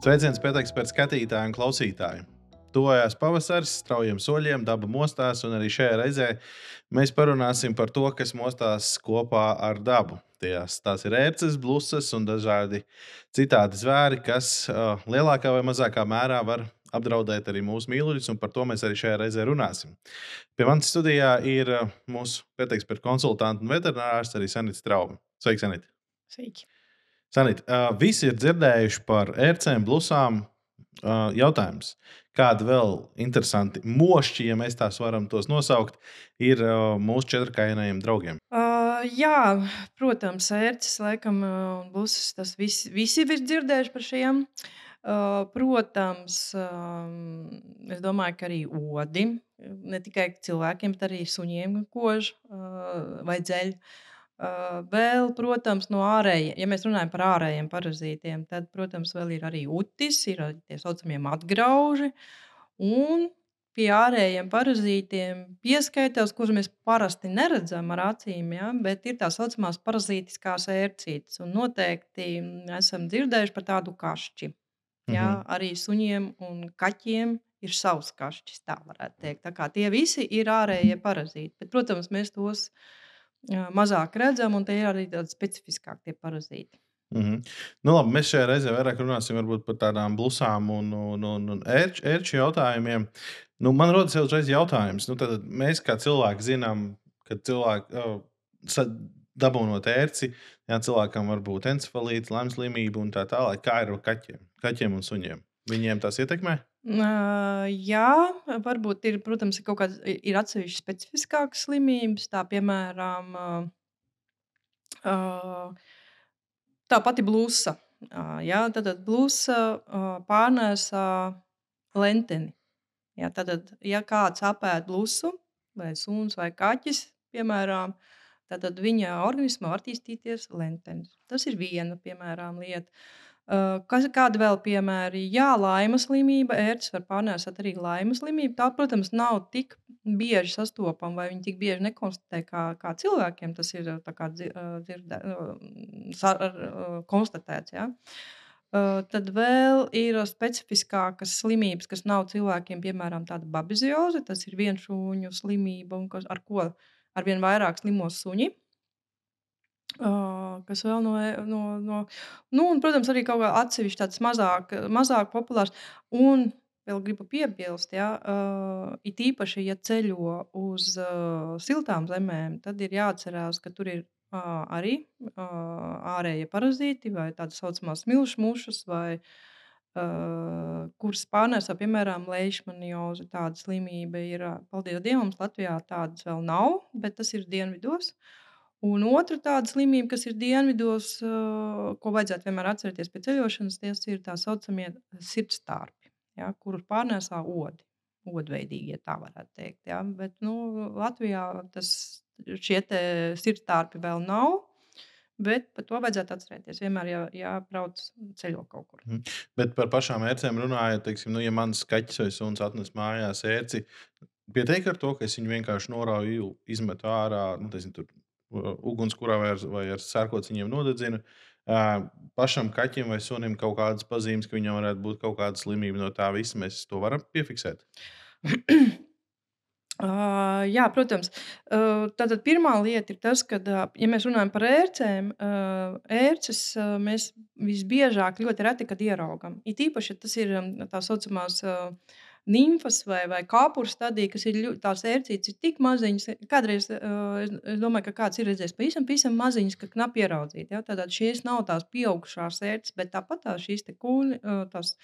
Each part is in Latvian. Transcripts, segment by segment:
Sveiciens pēteksperta skatītāji un klausītāji! Tuvojās pavasaris, straujiem soļiem, daba mostās, un arī šajā reizē mēs parunāsim par to, kas mostās kopā ar dabu. Tās, tās ir ērces, blusas un dažādi citādi zvēri, kas uh, lielākā vai mazākā mērā var apdraudēt arī mūsu mīluļus, un par to mēs arī šajā reizē runāsim. Pie manas studijā ir uh, mūsu pēteksperta konsultants un veterinārārs arī Sanita Strauma. Sveiki, Sanita! Sveiki! Sanit, uh, visi ir dzirdējuši par ērcēm, blusām. Uh, jautājums, kādi vēl interesanti mošķi, ja mēs tās varam tos nosaukt, ir uh, mūsu četrkainajiem draugiem? Uh, jā, protams, ērces, laikam, un blusas, tas visi, visi ir dzirdējuši par šiem. Uh, protams, um, es domāju, ka arī odi, ne tikai cilvēkiem, bet arī suņiem kož uh, vai dzeļ. Vēl, protams, no ārējiem, ja mēs runājam par ārējiem parazītiem, tad, protams, vēl ir arī utis, ir tie saucamie matgrauži. Un pie ārējiem parazītiem pieskaitās, kurus mēs parasti neredzam ar acīm, ja, bet ir tā saucamās parazītiskās ērcītes. Un noteikti esam dzirdējuši par tādu kašķi. Ja, mhm. Arī suņiem un kaķiem ir savs kašķis, tā varētu teikt. Tā kā tie visi ir ārējie parazīti. Bet, protams, mēs tos uh, mazāk redzam, un tie ir arī tādi specifiskāki parazīti. Mm -hmm. nu, labi, mēs šajā reizē vairāk runāsim par tādām blusām un, un, un, un ērču, ērču jautājumiem. Nu, man rodas jau uzreiz jautājums, nu, tad mēs kā cilvēki zinām, ka cilvēki oh, dabūnot ērci, jā, cilvēkam var būt encefalīts, laimes slimība un tā tālāk. Kā ir ar kaķiem, kaķiem un suņiem? Viņiem tas ietekmē? Uh, jā, varbūt ir, protams, ir kaut kādas ir atsevišķas specifiskākas slimības, tā piemēram, uh, tā pati blūza. Uh, jā, tad blūza uh, pārnēsā lenteni. Jā, tad, ja kāds apēd blūzu, vai suns vai kaķis, piemēram, tad viņa organismā var attīstīties lentenis. Tas ir viena piemēram, lieta. Kas, kādi vēl piemēri? Jā, laimas slimība, ērts var pārnēsāt arī laimas slimību. Tā, protams, nav tik bieži sastopama, vai viņi tik bieži nekonstatē kā, kā cilvēkiem. Tas ir kā, dzirdē, sar, konstatēts. Ja? Tad vēl ir specifiskākas slimības, kas nav cilvēkiem, piemēram, tāda babizioze. Tas ir viens šūņu slimība, un kas, ar ko arvien vairāk slimos suņi. Uh, kas vēl no, e, no, no nu, un, protams, arī kaut kā atsevišķi tāds mazāk, mazāk populārs. Un vēl gribu piebilst, ja, uh, it īpaši, ja ceļo uz uh, siltām zemēm, tad ir jāatcerās, ka tur ir uh, arī uh, ārējie parazīti vai tādas saucamās milšu mušas vai uh, kuras pārnēsā, piemēram, leishmanioze. Tāda slimība ir, paldies Dievam, Latvijā tādas vēl nav, bet tas ir dienvidos. Uh, Un otra tāda slimība, kas ir dienvidos, ko vajadzētu vienmēr atcerēties pēc ceļošanas, tas ir tā saucamie sirdstarpi, ja, kurus pārnēsā odi. Odveidīgie, tā varētu teikt. Ja. Bet nu, Latvijā tas, šie sirdstarpi vēl nav. Bet par to vajadzētu atcerēties. Vienmēr jā, jābrauc ceļot kaut kur. Mm. Bet par pašām ērcēm runājot, teiksim, nu, ja mans kaķis vai suns atnes mājās ērci, pietiek ar to, ka es viņu vienkārši norauju, izmetu ārā, nu, teiksim, tur ugunskurā vai ar, vai ar sērkociņiem nodedzina. Pašam kaķim vai sunim kaut kādas pazīmes, ka viņam varētu būt kaut kāda slimība no tā visa, mēs to varam piefiksēt. Uh, jā, protams. Uh, tātad pirmā lieta ir tas, ka, uh, ja mēs runājam par ērcēm, uh, ērces uh, mēs visbiežāk ļoti reti ieraugam. It īpaši tas ir um, tā saucamās uh, nimfas vai, vai kāpuru stadija, kas ir ļoti, tās ērcītes, ir tik maziņas. Kādreiz uh, es, es domāju, ka kāds ir redzējis pavisam, pavisam maziņas, ka knapi ieraudzīt. Ja? Tātad šīs nav tās pieaugušās ērces, bet tāpat tās šīs te kūni, uh, tās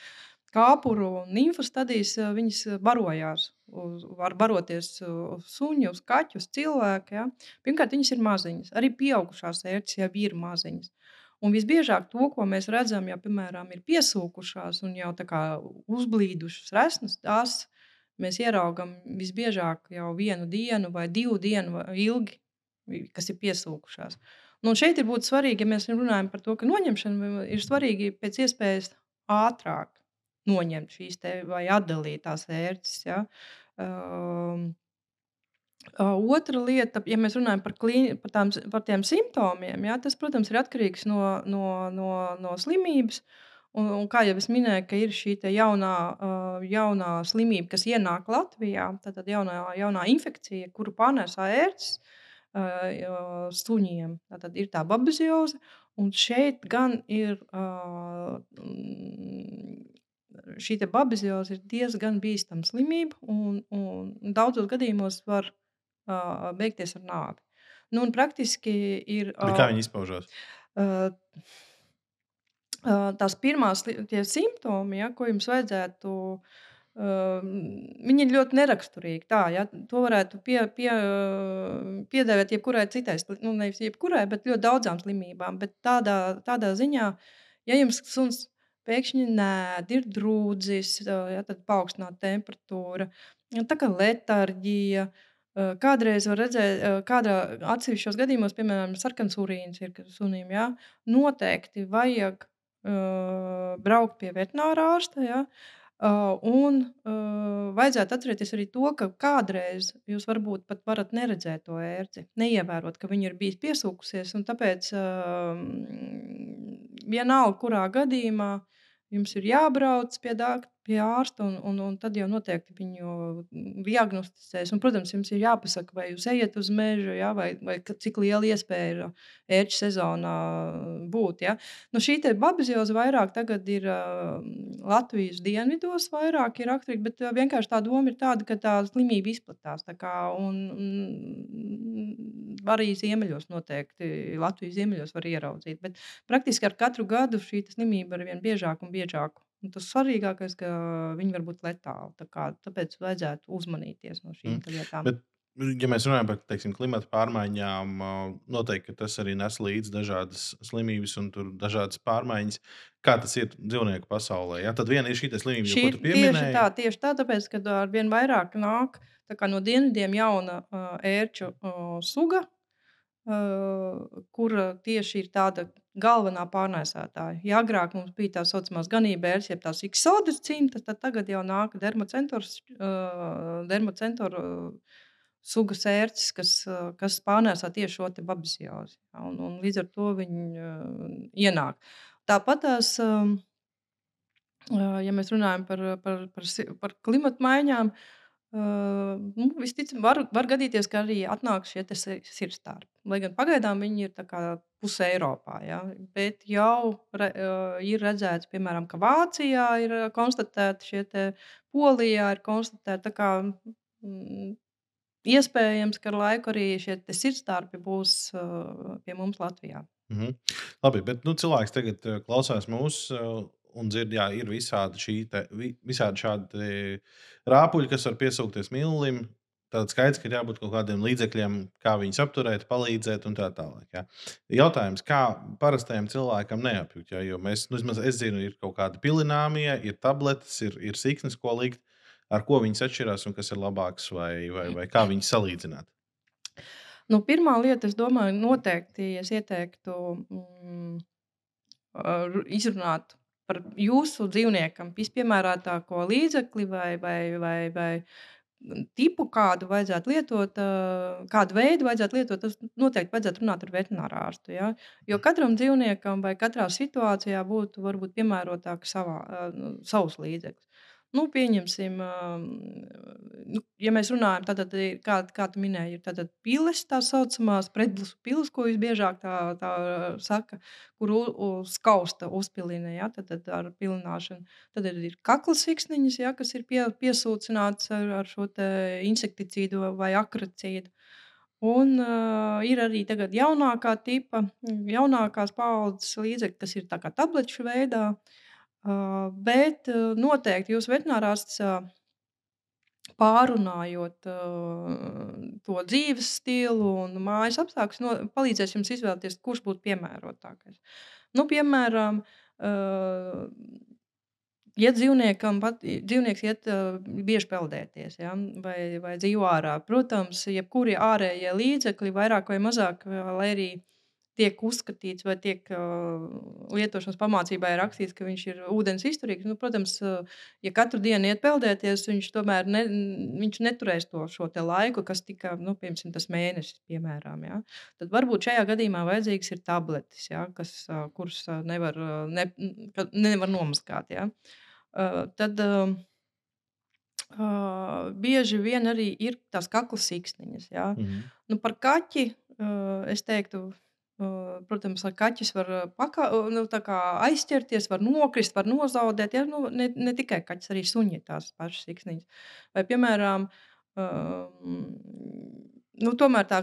kāpuru un nimfu stadijas, uh, viņas barojās. Uz, var baroties uz suņu, uz kaķu, uz cilvēku. Ja? Pirmkārt, viņas ir maziņas. Arī pieaugušās ērces jau ir maziņas. Un visbiežāk to, ko mēs redzam, ja, piemēram, ir piesūkušās un jau uzblīdušas resnas, tās mēs ieraugām visbiežāk jau vienu dienu vai divu dienu ilgi, kas ir piesūkušās. Nu, šeit ir būtu svarīgi, ja mēs runājam par to, ka noņemšana ir svarīgi pēc iespējas ātrāk noņemt šīs te vai atdalīt tās ērces. Ja? Um, Otra lieta, ja mēs runājam par, klīni, par, tām, par tiem simptomiem, jā, tas, protams, ir atkarīgs no, no, no, no slimības. Un, un kā jau es minēju, ir šī jaunā, uh, jaunā slimība, kas ienāk Latvijā, tad jaunā, jaunā infekcija, kuru pārnēsā ērts uh, suņiem. Tad ir tā babizioze, un šeit gan ir uh, šī babizioze ir diezgan bīstama slimība, un, un daudzos gadījumos var uh, beigties ar nāvi. Nu, praktiski ir. Uh, kā viņi izpaužās? Uh, tās pirmās simptomi, ja, ko jums vajadzētu. Uh, viņi ir ļoti neraksturīgi. Tā, ja, to varētu pie, pie, piedēvēt jebkurai citai, nu, nevis jebkurai, bet ļoti daudzām slimībām. Bet tādā, tādā ziņā, ja jums suns pēkšņi nēd, ir drūdzis, ja, tad paaugstināta temperatūra, tā kā letarģija. Kādreiz var redzēt, kādā atsevišķos gadījumos, piemēram, sarkans urīns ir sunim, ja, noteikti vajag uh, braukt pie veterinārā ārsta. Ja, Uh, un uh, vajadzētu atcerēties arī to, ka kādreiz jūs varbūt pat varat neredzēt to ērci, neievērot, ka viņa ir bijusi piesūkusies. Tāpēc uh, vienalga, kurā gadījumā jums ir jābrauc pie, dā, pie ārsta, un, un, un tad jau noteikti viņu diagnosticēs. Un, protams, jums ir jāpasaka, vai jūs ejat uz mežu, ja, vai, vai cik liela iespēja ir ērču sezonā būt. Ja. Nu, šī babizioza vairāk tagad ir uh, Latvijas dienvidos, vairāk ir raksturīga, bet uh, vienkārši tā doma ir tāda, ka tā slimība izplatās. Kā, un, un arī ziemeļos noteikti Latvijas ziemeļos var ieraudzīt. Bet praktiski ar katru gadu šī slimība ir vien biežāk un biežāk. Un tas svarīgākais, ka viņi var būt letāli. Tā kā, tāpēc vajadzētu uzmanīties no šīm mm. lietām. Bet ja mēs runājam par teiksim, klimata pārmaiņām, noteikti tas arī nes līdzi dažādas slimības un dažādas pārmaiņas. Kā tas ir dzīvnieku pasaulē? Jā, tad viena ir šī slimība, šī, ko tu pieminēji. Tieši tā, tieši tā, tāpēc, ka ar vien vairāk nāk no dienvidiem jauna uh, ērču uh, suga, uh, kur tieši ir tāda galvenā pārnēsātāja. Ja agrāk mums bija tā saucamās ganībērs, jeb tās iksodas cimtas, tad tagad jau nāk dermocentors, uh, dermocentors uh, sugas ērces, kas, kas pārnēsā tieši šo babiziozi. Ja, un, un līdz ar to viņi uh, ienāk. Tāpat tās, uh, ja mēs runājam par, par, par, par klimatu maiņām, uh, nu, visticamāk, var, var gadīties, ka arī atnāk šie sirstāri. Lai gan pagaidām viņi ir pusē Eiropā. Ja, bet jau re, uh, ir redzēts, piemēram, ka Vācijā ir konstatēti šie Polijā ir konstatēti. Kā, mm, iespējams, ka ar laiku arī šie sirdstarpi būs uh, pie mums Latvijā. Mm -hmm. Labi, bet nu, cilvēks tagad uh, klausās mūsu uh, un dzird, jā, ir visādi, te, visādi šādi rāpuļi, kas var piesūkties millim. Tad skaidrs, ka ir jābūt kaut kādiem līdzekļiem, kā viņus apturēt, palīdzēt un tā tālāk. Jā. Jautājums, kā parastajam cilvēkam neapjūt? Jā, jo mēs, nu, es zinu, ir kaut kādi pilināmie, ir tabletes, ir, ir siksnas, ko likt ar ko viņas atšķirās un kas ir labāks, vai, vai, vai kā viņas salīdzināt? Nu, pirmā lieta, es domāju, noteikti es ieteiktu mm, izrunāt par jūsu dzīvniekam vispiemērotāko līdzekli vai, vai, vai, vai tipu, kādu vajadzētu lietot, kādu veidu vajadzētu lietot, tas noteikti vajadzētu runāt ar veterināru ārstu. Ja? Jo katram dzīvniekam vai katrā situācijā būtu varbūt piemērotāk savā, nu, savs līdzeklis. Nu, pieņemsim, nu, ja mēs runājam, tad, kā, kā tu minēji, ir tādas pilas, tā saucamās pretblusu pilas, ko visbiežāk tā, tā saka, kur skausta uzpilina, ja, tad, tad ar pilināšanu. Tad ir kakla siksniņas, ja, kas ir pie, piesūcināts ar, ar šo insekticīdu vai akracīdu. Un uh, ir arī tagad jaunākā tipa, jaunākās paudzes līdzekļi, kas ir tā kā tablešu veidā. Uh, Bet noteikti jūs veterinārārsts pārunājot to dzīves stilu un mājas apstākļus, no, palīdzēs jums izvēlēties, kurš būtu piemērotākais. Nu, piemēram, ja dzīvniekam pat, dzīvnieks iet bieži peldēties ja, vai, vai dzīvo ārā, protams, jebkuri ārējie līdzekļi, vairāk vai mazāk, lai arī tiek uzskatīts, vai tiek uh, lietošanas pamācībā rakstīts, ka viņš ir ūdens izturīgs. Nu, protams, uh, ja katru dienu iet peldēties, viņš tomēr ne, viņš neturēs to šo laiku, kas tika, nu, piemēram, tas mēnesis, piemēram. Ja? Tad varbūt šajā gadījumā vajadzīgs ir tabletes, ja? kas, uh, kuras uh, nevar, uh, ne, nevar nomazgāt. Ja? Uh, tad, uh, Uh, bieži vien arī ir tās kakla siksniņas. Ja? Mm -hmm. nu, par kaķi uh, es teiktu, Protams, ar kaķis var paka, nu, aizķerties, var nokrist, var nozaudēt. Ja? Nu, ne, ne tikai kaķis, arī suņi tās pašas siksniņas. Vai, piemēram, um, nu, tomēr tā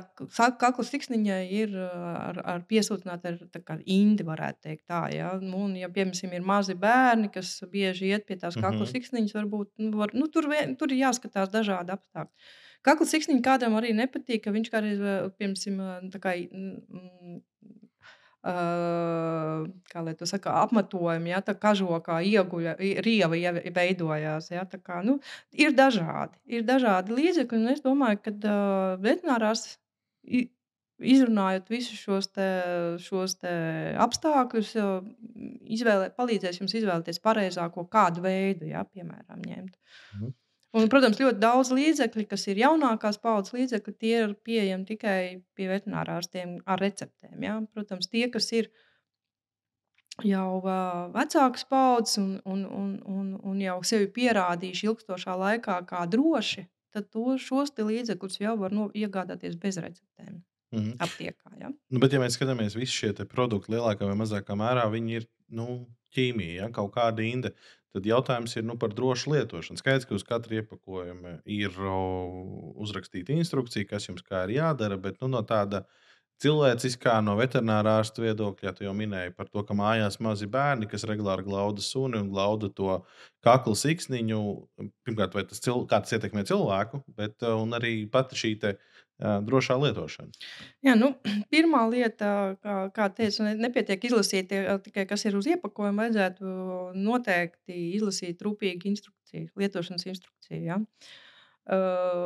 kakla siksniņa ir ar, ar piesūtināta ar, indi, varētu teikt tā. Ja? Nu, un, ja, piemēram, ir mazi bērni, kas bieži iet pie tās kakla Mhm. siksniņas, varbūt nu, var, nu, tur, vien, tur ir jāskatās dažādi apstākļi. Kakla siksniņa kādam arī nepatīk, ka viņš kādreiz, piemēram, kā, lai to saka, apmetojumi, ja tā kažokā ieguļa, rieva veidojās. Ja, tā kā, nu, ir dažādi, ir dažādi līdzekļi, un es domāju, ka uh, veterinārās izrunājot visus šos, te, šos te apstākļus, izvēlē, palīdzēs jums izvēlēties pareizāko kādu veidu, ja, piemēram, ņemt. Mhm. Un, protams, ļoti daudz līdzekļu, kas ir jaunākās paudzes līdzekļi, tie ir pieejami tikai pie veterinārārstiem ar receptēm. Ja? Protams, tie, kas ir jau uh, vecākas paudzes un, un, un, un, un jau sevi pierādījuši ilgstošā laikā kā droši, tad to, šos līdzekļus jau var no, iegādāties bez receptēm Mhm. aptiekā. Ja? Nu, bet, ja mēs skatāmies, visi šie te produkti lielākā vai mazākā mērā, viņi ir nu, ķīmija, ja, kaut kāda inde. Tad jautājums ir nu, par drošu lietošanu. Skaidrs, ka uz katra iepakojuma ir uzrakstīta instrukcija, kas jums kā ir jādara, bet nu, no tāda cilvēciskā, no veterinārā ārsta viedokļa, ja tu jau minēji par to, ka mājās mazi bērni, kas regulāri glauda suni un glauda to kakla siksniņu, pirmkārt, vai tas cil, kā tas ietekmē cilvēku, bet arī pati šī drošā lietošana. Jā, nu, pirmā lieta, kā, kā teicu, ne- nepietiek izlasīt tie- tikai, kas ir uz iepakojuma. Vajadzētu noteikti izlasīt rūpīgi instrukciju, lietošanas instrukciju. Ja?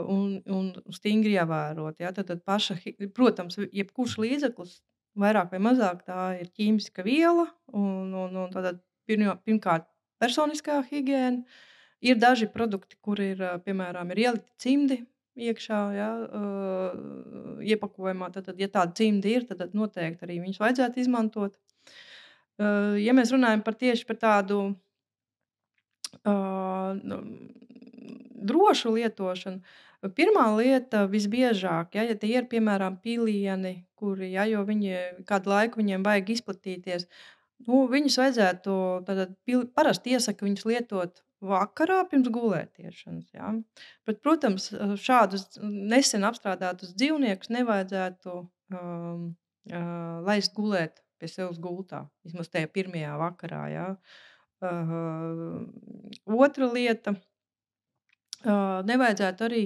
Un, un stingri ievērot. Ja? Tad, tad paša, protams, jebkurš līdzeklis, vairāk vai mazāk, tā ir ķīmiska viela. Un, un, un pirmā, pirmkārt, personiskā higiēna. Ir daži produkti, kur ir, ā, piemēram, ir ielikti cimdi iekšā, ja, uh, iepakojumā. Tad, tad, ja tāda cimdi ir, tad, tad noteikti arī viņus vajadzētu izmantot. Uh, ja mēs runājam par tieši par tādu uh, nu, drošu lietošanu, pirmā lieta visbiežāk, ja, ja tie ir piemēram pilieni, kuri, ja, jo viņi kādu laiku viņiem vajag izplatīties, nu, viņus vajadzētu, pil- parasti iesaka viņus lietot vakarā pirms gulētiešanas. Ja. Bet, protams, šādus nesen apstrādātus dzīvniekus nevajadzētu um, uh, laist gulēt pie sevis gultā, vismaz tajā pirmajā vakarā. Ja. Uh, otra lieta. Uh, nevajadzētu arī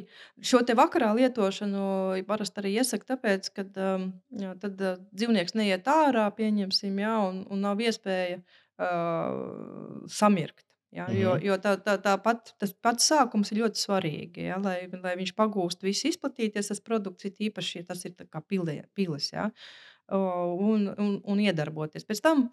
šo te vakarā lietošanu parasti arī iesaka, tāpēc, ka um, jā, tad uh, dzīvnieks neiet ārā, pieņemsim, jā, un, un nav iespēja uh, samirkt. Ja, jo Mhm. jo tā, tā, tā pat, tas pats sākums ir ļoti svarīgi, ja, lai, lai viņš pagūst visu izplatīties. Tas produkts ir īpaši, tas ir tā kā pilē- pilis, ja, un, un, un iedarboties. Pēc tam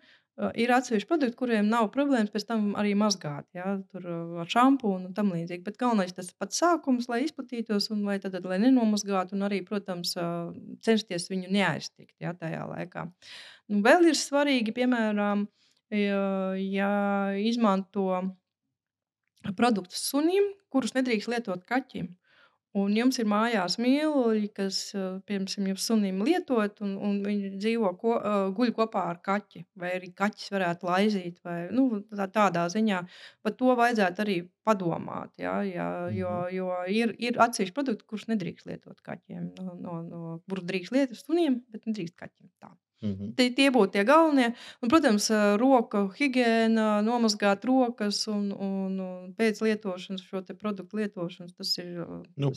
ir atsevišķi produkti, kuriem nav problēmas pēc tam arī mazgāt, ja, tur ar šampūnu un tam līdzīgi. Bet galvenais tas pats sākums, lai izplatītos un lai, tad, lai nenomazgātu, un arī, protams, censties viņu neaiztikt ja, tajā laikā. Nu, vēl ir svarīgi, piemēram, ja, izmanto produktus sunim, kurus nedrīkst lietot kaķim. Un jums ir mājās mīluļi, kas, piemēram, jums sunim lietot, un, un viņi dzīvo, ko, guļ kopā ar kaķi. Vai arī kaķis varētu laizīt, vai nu, tā, tādā ziņā. Par to vajadzētu arī padomāt. Ja, ja, jo, jo ir, ir atsevišķi produkti, kurus nedrīkst lietot kaķiem. No, no, no, kurus drīkst lietot suniem, bet nedrīkst kaķiem. Tā. Mhm. Tie, tie būtu tie galvenie. Un, protams, ā, roku higiēna, nomazgāt rokas un, un, un pēc lietošanas šo produktu lietošanas. Tas ir. Nu,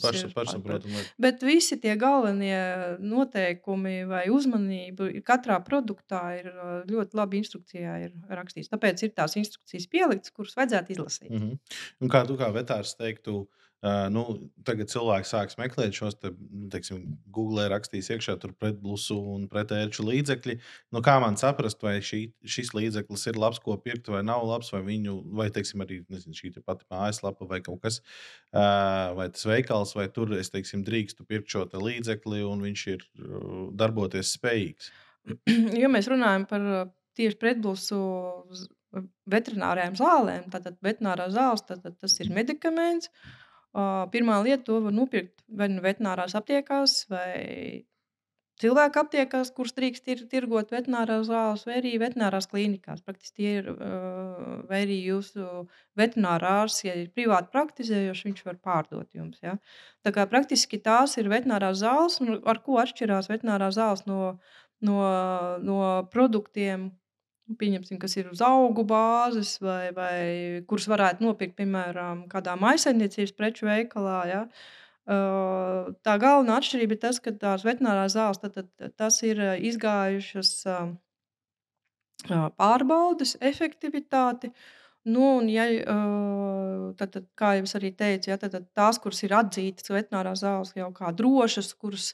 lieta. Bet visi tie galvenie noteikumi vai uzmanība katrā produktā ir ļoti labi instrukcijā ir rakstīts. Tāpēc ir tās instrukcijas pieliktas, kuras vajadzētu izlasīt. Mhm. Un kā tu kā vetārs teiktu, Uh, nu, tagad cilvēki sāks meklēt šos, te, nu, teiksim, Google rakstīs iekšā pretblusu un pretērču līdzekļi. Nu, kā man saprast, vai šī, šis līdzeklis ir labs, ko pirkt, vai nav labs, vai viņu, vai teiksim, arī nezinu, šī pati mājaslapa vai kaut kas, uh, vai tas veikals, vai tur es teiksim, drīkstu pirkt šo līdzekli un viņš ir darboties spējīgs. ja mēs runājam par tieši pretblusu veterinārijām zālēm, tad veterinārā zāles tad, tad tas ir medikaments. Uh, Pirmā lieta, to var nopirkt vai nu veterinārās aptiekās, vai cilvēku aptiekās, kuras drīkst tir, tirgot veterinārās zāles, vai arī veterinārās klīnikās. Praktiski tie ir, vai arī jūsu veterinārā ārsts, ja ir privāti praktizējošs, viņš var pārdot jums. Ja? Tā kā praktiski tās ir veterinārās zāles, un ar ko atšķirās veterinārās zāles no, no, no produktiem, Pieņemsim, kas ir uz augu bāzes, vai, vai kurus varētu nopirkt, piemēram, kādā maisaimniecības preču veikalā. Ja? Tā galvenā atšķirība ir tas, ka tās veterinārās zāles tad, tad, tas ir izgājušas pārbaudes efektivitāti. Nu, un, ja, tad, tad, kā jau es arī teicu, ja, tad, tad tās, kuras ir atzītas veterinārās zāles jau kā drošas, kuras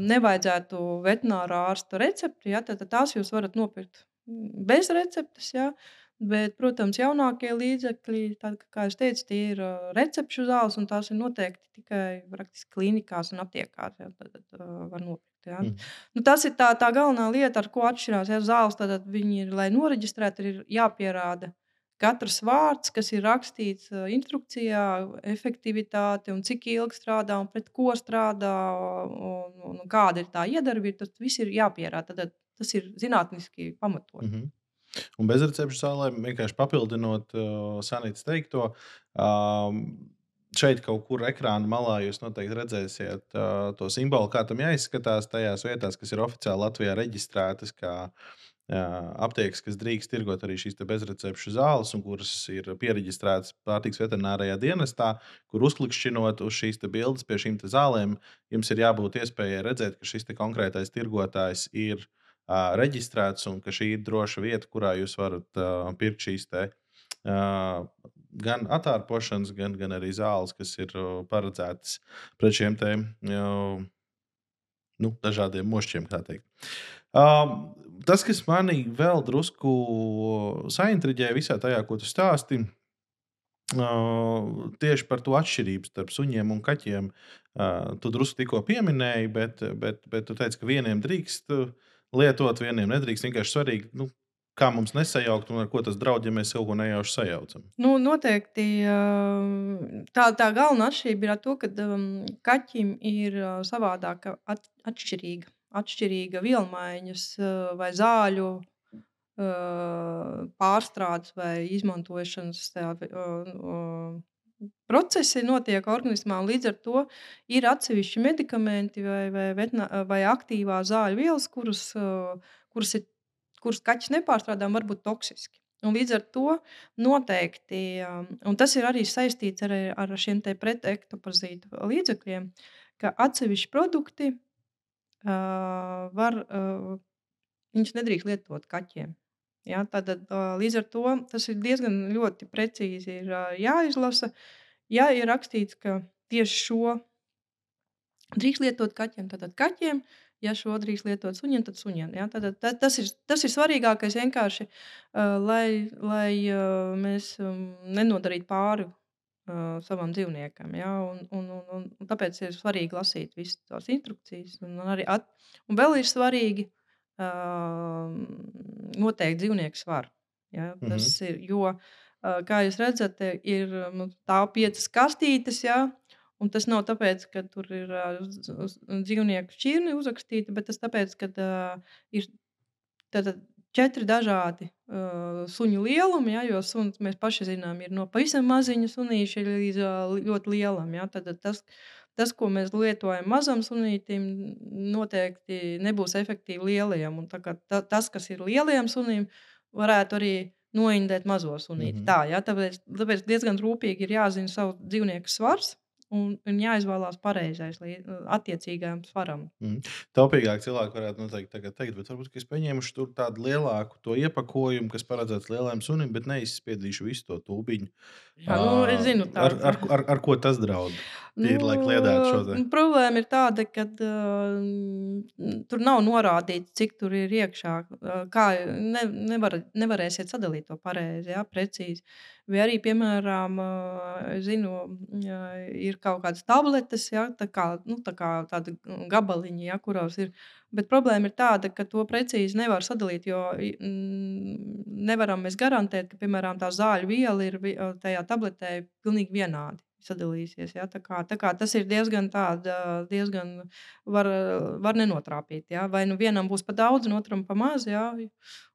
nevajadzētu veterinārā ārsta recepti, ja, tad, tad tās jūs varat nopirkt bez receptes. Ja? Bet, protams, jaunākie līdzekļi, tad, kā jau teicu, tie ir recepšu zāles, un tās ir noteikti tikai praktiski klīnikās un aptiekās. Ja, tad, tad var nopirkt. Ja. Mm. Nu, tas ir tā, tā galvenā lieta, ar ko atšķirās ja, zāles. Tad viņi ir, lai noreģistrētu, ir jāpierāda katrs vārds, kas ir rakstīts instrukcijā, efektivitāte un cik ilgi strādā un pret ko strādā un, un, un kāda ir tā iedarbība. Tas viss ir jāpierāda. Tad, tas ir zinātniski pamatot. Mm -hmm. Un bezrecepšu zālēm vienkārši papildinot uh, Sanītas teikto. Um, šeit kaut kur ekrāna malā jūs noteikti redzēsiet uh, to simbolu, kā tam jāizskatās tajās vietās, kas ir oficiāli Latvijā reģistrētas. Kā, uh, aptiekas, kas drīkst tirgot arī šīs bezrecepšu zāles, un kuras ir pieregistrētas pārtiks veterinārijā dienestā, kur uzklikšķinot uz šīs bildes pie šīm zālēm, jums ir jābūt iespējai redzēt, ka šis konkrētais tirgotājs ir uh, reģistrēts un ka šī ir droša vieta, kurā jūs varat uh, pirkt šīs te, uh, gan attārpošanas, gan, gan arī zāles, kas ir uh, paredzētas pret šiem te, uh, nu, dažādiem mošķiem. Uh, tas, kas manī vēl drusku saintriģēja visā tajā, ko tu stāstīji, Uh, tieši par to atšķirību starp suņiem un kaķiem. Uh, tu drusku tikko pieminēji, bet, bet, bet tu teici, ka vieniem drīkst uh, lietot, vieniem nedrīkst. Vienkārši svarīgi, nu, kā mums nesajaukt un ar ko tas draudz, ja mēs ko nejauši sajaucam. Nu, noteikti tā, tā galvenā atšķirība ir to, ka um, kaķim ir savādāka, at, atšķirīga, atšķirīga vielmaiņas vai zāļu pārstrādes vai izmantošanas tā, procesi notiek organismā, un līdz ar to ir atsevišķi medikamenti vai, vai, vetna, vai aktīvās zāļu vielas, kuras, kuras, ir, kuras kaķis nepārstrādā, var būt toksiski. Un līdz ar to noteikti, un tas ir arī saistīts ar, ar šiem pretektopazītu līdzekļiem, ka atsevišķi produkti uh, var, uh, viņš nedrīkst lietot kaķiem. Ja, tad, līdz ar to tas ir diezgan ļoti precīzi ir, jāizlasa. Ja ir rakstīts, ka tieši šo drīkst lietot kaķiem, tad kaķiem, ja šo drīkst lietot suņiem, tad suņiem. Ja? Tad, tad, tas, ir, tas ir svarīgākais vienkārši, lai, lai mēs um, nenodarītu pāri savam dzīvniekam. Ja? Un, un, un, un tāpēc ir svarīgi lasīt visas tās instrukcijas. Un, arī at, un vēl ir svarīgi noteikti dzīvnieku svaru. Ja? Tas mm -hmm. ir, jo, kā jūs redzat, ir nu, tā piecas kastītes, ja? un tas nav tāpēc, ka tur ir dzīvnieku šķirni uzrakstīti, bet tas tāpēc, ka uh, ir tātad, četri dažādi uh, suņu lielumi, ja, jo suns, mēs paši zinām, ir no pavisam maziņa sunīša līdz uh, ļoti lielam. Ja, tad tas, tas, ko mēs lietojam mazam sunītam, noteikti nebūs efektīvi lielajam. Un, tā, tas, kas ir lielajam sunim, varētu arī noindēt mazo sunīti. Mm -hmm. Tā, ja, tāpēc, tāpēc diezgan rūpīgi ir jāzina savu dzīvnieku svars. Un, un jāizvēlās pareizais, attiecīgajam svaram. Mm. Taupīgāk cilvēki varētu noteikti tagad teikt, bet varbūt es paņēmuši tur tādu lielāku to iepakojumu, kas paredzēts lielajam sunim, bet neizspiedīšu visu to tūbiņu. Jā, nu, es zinu, ar, ar, ar, ar ko tas draud? Tīri. Nu, problēma ir tāda, ka uh, tur nav norādīts, cik tur ir iekšā. Uh, kā ne, nevar, nevarēsiet sadalīt to pareizi, ja, precīzi. Vai arī, piemēram, uh, zinu, uh, ir kaut kādas tabletes, ja, tā kā, nu, tā kā tāda gabaliņa, ja, kuros ir. Bet problēma ir tāda, ka to precīzi nevar sadalīt, jo mm, nevaram mēs garantēt, ka, piemēram, tā zāļu viela ir tajā tabletē pilnīgi vienādi sadalīsies. Ja? Tā kā, tā kā tas ir diezgan tāds, diezgan var, var nenotrāpīt. Ja? Vai nu vienam būs pa daudz, un otram pa maz. Ja?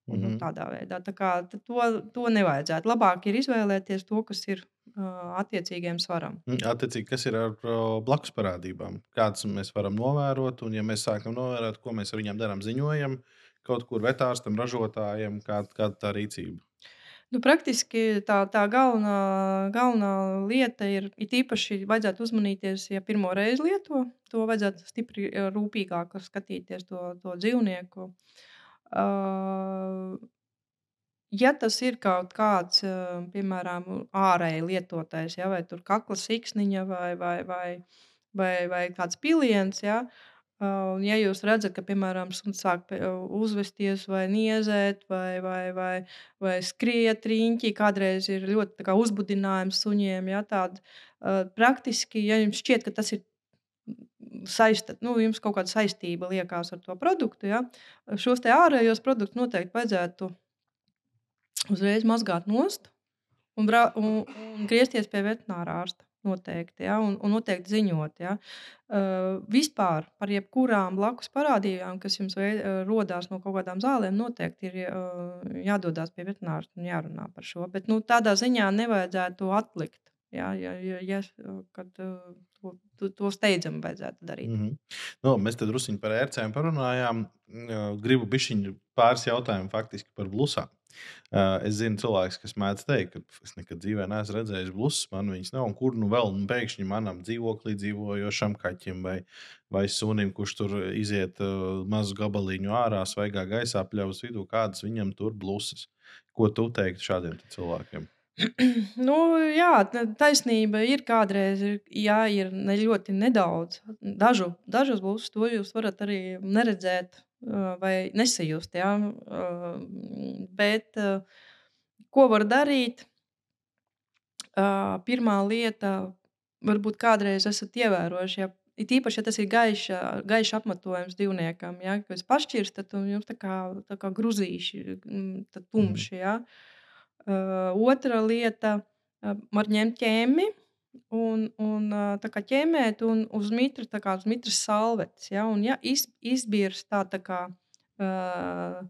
Un, mm -hmm. Tādā veidā tā kā, to, to nevajadzētu. Labāk ir izvēlēties to, kas ir uh, attiecīgiem svaram. Mm, attiecīgi, kas ir ar uh, blakus parādībām? Kādas mēs varam novērot, un ja mēs sākam novērot, ko mēs ar viņiem darām, ziņojam kaut kur vetārstam, ražotājiem, kāda kā tā rīcība. Nu, praktiski tā, tā galvenā, galvenā lieta ir, it īpaši vajadzētu uzmanīties, ja pirmo reizi lieto, to vajadzētu stipri eh, rūpīgāk skatīties to, to dzīvnieku. Uh, ja tas ir kaut kāds, uh, piemēram, ārēji lietotais, ja, vai tur kakla siksniņa vai, vai, vai, vai, vai kāds piliens, ja, uh, Un, ja jūs redzat, ka, piemēram, suns sāk uzvesties vai niezēt, vai, vai, vai, vai skriet riņķī, kādreiz ir ļoti kā, uzbudinājums suņiem, ja, tād, uh, praktiski, ja jums šķiet, ka tas ir saista, nu, jums kaut kāda saistība liekas ar to produktu, ja, šos te ārējos produktus noteikti vajadzētu uzreiz mazgāt nost un, un, un griezties pie veterinārā ārsta. Noteikti, ja, un, un noteikti ziņot. Ja. Uh, vispār par jebkurām blakus parādībām, kas jums veid, uh, rodās no kaut kādām zālēm, noteikti ir uh, jādodas pie veterinārsta un jārunā par šo. Bet nu, tādā ziņā nevajadzētu to atlikt. Ja, ja, ja, ja, kad, to, to, to steidzami vajadzētu darīt. Mm -hmm. nu, mēs tad druskuļi par ērcēm parunājām. Gribu bišķiņu pāris jautājumu faktiski par blusām. Uh, es zinu, cilvēks, kas mēdz teikt, ka es nekad dzīvē neesmu redzējis blusus, man viņas nav. Un kur nu vēl nu, pēkšņi manam dzīvoklī dzīvojošam kaķim vai, vai sunim, kurš tur iziet uh, mazu gabaliņu ārā, svaigā gaisā, pļaus vidū, kādas viņam tur blusas. Ko tu teiktu šādiem cilvēkiem? nu, jā, taisnība ir kādreiz, jā, ir ne ļoti nedaudz. Dažu, dažus būs, to jūs varat arī neredzēt vai nesajust. Ja? Bet ko var darīt? Pirmā lieta, varbūt kādreiz esat ievērojuši, ja It īpaši, ja tas ir gaiša, gaiša apmetojums dzīvniekam, ja, jūs pašķirstat, tad jums tā kā, tā kā gruzīši, tumši. Ja. Uh, otra lieta, uh, var ņemt ķēmi, un, un kā ķemēt un uz mitra, tā kā uz mitras salvetes, ja, un ja iz, izbīrs tā, tā kā uh,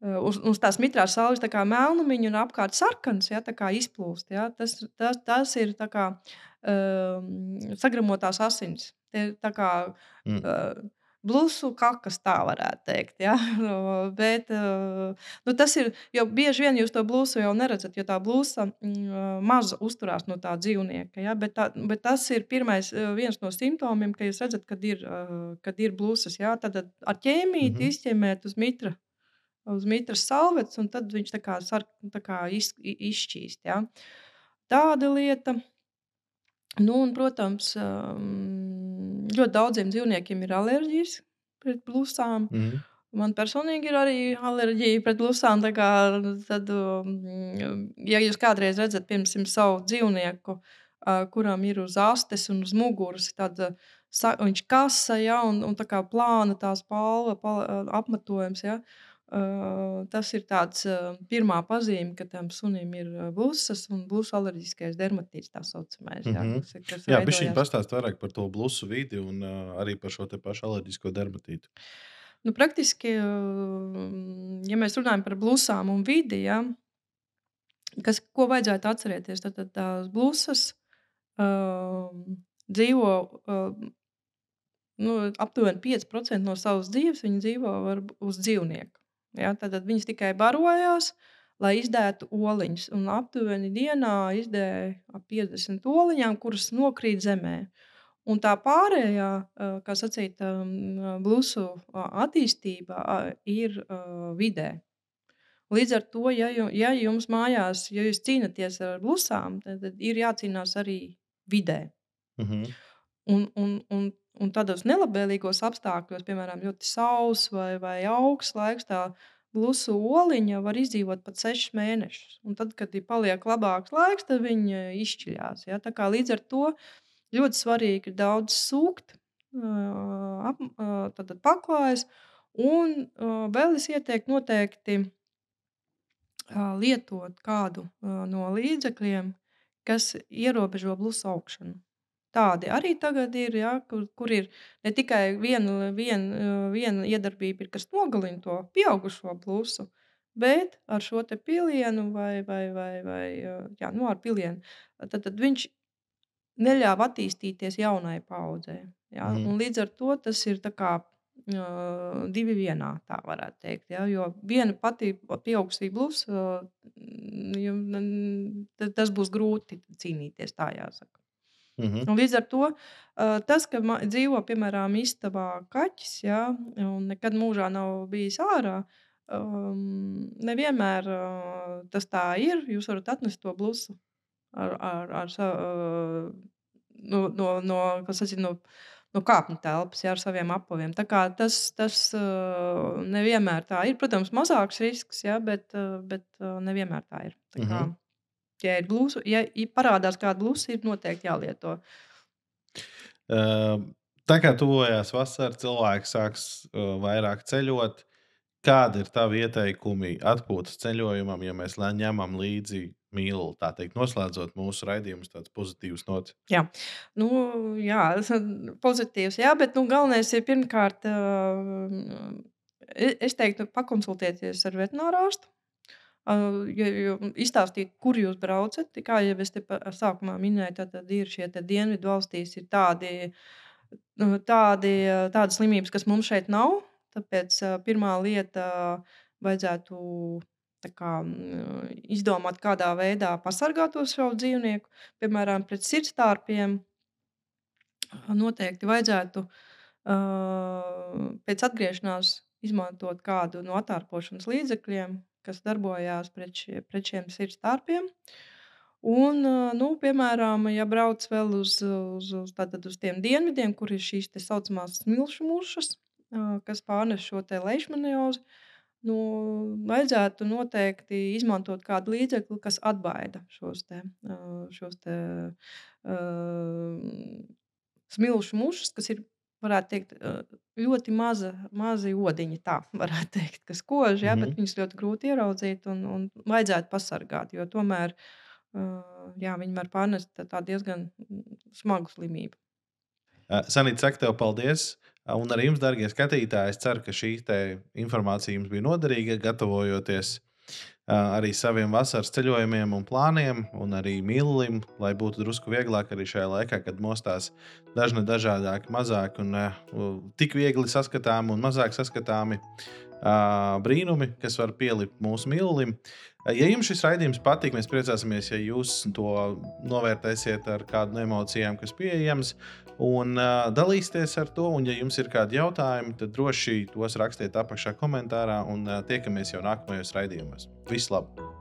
uz, uz tās mitrās salves tā kā melnumiņu un apkārt sarkans, ja, tā kā izplūst, ja, tas, tas, tas ir tā kā uh, sagramotās asins. Tie, tā kā, mm. uh, Blusu kakas, tā varētu teikt. Ja? Bet nu, tas ir, jo bieži vien jūs to blusu jau neredzat, jo tā blusa mm, maz uzturās no tā dzīvnieka. Ja? Bet, tā, bet tas ir pirmais, viens no simptomiem, ka jūs redzat, kad ir, kad ir blusas. Ja? Tad ar ķēmiju mm -hmm. izķemēt uz mitra. Uz mitras salvetes, un tad viņš tā kā, sar, tā kā iz, izšķīst. Ja? Tāda lieta. Nu, un, protams, ļoti daudziem dzīvniekiem ir alerģijas pret blusām. Mm -hmm. Man personīgi ir arī alerģija pret blusām. Kā, tad, ja jūs kādreiz redzat, piemēram, savu dzīvnieku, kuram ir uz astes un uz muguras, tad viņš kasa, ja, un, un tā kā plāna tās palva, palva apmetojums. Ja, uh, Uh, tas ir tāds uh, pirmā pazīme, ka tam sunim ir blusas un blusu alerģiskais dermatīts, tā saucamais. Jā, mm -hmm. kas, kas jā bet viņi pastāst vairāk par to blusu vidi un uh, arī par šo te pašu alerģisko dermatītu. Nu, praktiski, ja mēs runājam par blusām un vidi, ja, kas, ko vajadzētu atcerēties, tad, tad tās blusas uh, dzīvo uh, nu, aptuveni 5% no savas dzīves, viņi dzīvo uz dzīvnieku. Ja, tad viņas tikai barojās, lai izdētu oliņus. Un aptuveni dienā izdēja ap 50 oliņām, kuras nokrīt zemē. Un tā pārējā, uh, kā sacīt, um, blusu attīstība uh, ir uh, vidē. Līdz ar to, ja, ja jums mājās, ja jūs cīnāties ar blusām, tad, tad ir jācīnās arī vidē. Mm -hmm. Un, un, un, un tādos nelabvēlīgos apstākļos, piemēram, ļoti sauss vai, vai augsts laiks, tā blusu oliņa var izdzīvot pat sešus mēnešus. Un tad, kad ir paliek labāks laiks, tad viņi izšķiļās. Ja? Tā kā līdz ar to ļoti svarīgi ir daudz sūkt, ap, tad paklājas. Un vēl es ieteiktu noteikti lietot kādu no līdzekļiem, kas ierobežo blusu augšanu. Tādi arī tagad ir, ja, kur, kur ir ne tikai viena, viena, viena iedarbība, ir, kas nogalina to pieaugušo blusu, bet ar šo pilienu vai, vai, vai, vai jā, nu, ar pilienu, tad, tad viņš neļāva attīstīties jaunai paudzei. Ja? Un līdz ar to tas ir kā, uh, divi vienā, tā varētu teikt. Ja? Jo viena pati pieaugušā blusa, uh, tas būs grūti cīnīties, tā jāsaka. Mm -hmm. Līdz ar to uh, tas, ka dzīvo piemēram istabā kaķis, ja, un nekad mūžā nav bijis ārā, um, nevienmēr uh, tas tā ir. Jūs varat atnest to blusu ar, ar, ar, uh, no, no, no, sacīt, no, no kāpņu telpas, ja, ar saviem apaviem. Tas, tas uh, nevienmēr tā ir. Protams, mazāks risks, ja, bet, uh, bet uh, nevienmēr tā ir. Tā kā, Mhm. Ja ir blūza, ja parādās kāda blūza, ir noteikti jālieto. Uh, Tā kā tuvojās vasara, cilvēks sāks uh, vairāk ceļot. Kādi ir tavi ieteikumi atpūtas ceļojumam, ja mēs ņemam līdzi mīlu, tā teikt, noslēdzot mūsu raidījumus, tāds pozitīvs nots? Jā, nu, jā pozitīvs. Jā, bet nu, galvenais ir pirmkārt, uh, es teiktu, pakonsultēties ar veterināru ja, jo izstāstīt, kur jūs braucat. Kā jau es te sākumā minēju, tad, tad ir šie dienvidu valstīs ir tādi, nu, tādi, tādas slimības, kas mums šeit nav. Tāpēc pirmā lieta vajadzētu kā, izdomāt, kādā veidā pasargāt to savu dzīvnieku. Piemēram, pret sirdstarpiem noteikti vajadzētu pēc atgriešanās izmantot kādu no attārpošanas līdzekļiem, kas darbojās pret, šie, pret šiem sirdstarpiem. Un, uh, nu, piemēram, ja brauc vēl uz, uz, uz, tātad uz tiem dienvidiem, kur ir šīs tā saucamās smilšu mušas, uh, kas pārnes šo leishmaniozi, nu, vajadzētu noteikti izmantot kādu līdzekli, kas atbaida šos te, šos te uh, smilšu mušas, kas ir, varētu teikt, ļoti maza, mazi odiņi, tā varētu teikt, kas kož, ja, bet Mhm. viņus ļoti grūti ieraudzīt un, un vajadzētu pasargāt, jo tomēr jā, viņi var pārnest diezgan mm, smagu slimību. Sanīt, saku tev paldies. Un arī jums, darbie skatītāji, es ceru, ka šī informācija jums bija noderīga, gatavojoties arī saviem vasaras ceļojumiem un plāniem, un arī mīlim, lai būtu drusku vieglāk arī šajā laikā, kad mostās dažni dažādāki, mazāki un tik viegli saskatāmi un mazāk saskatāmi brīnumi, kas var pielikt mūsu mīlim. Ja jums šis raidījums patīk, mēs priecāsimies, ja jūs to novērtēsiet ar kādu no emocijām, kas pieejams, un uh, dalīsieties ar to. Un, ja jums ir kādi jautājumi, tad droši tos rakstiet apakšā komentārā, un uh, tiekamies jau nākamajos raidījumos. Visu labu!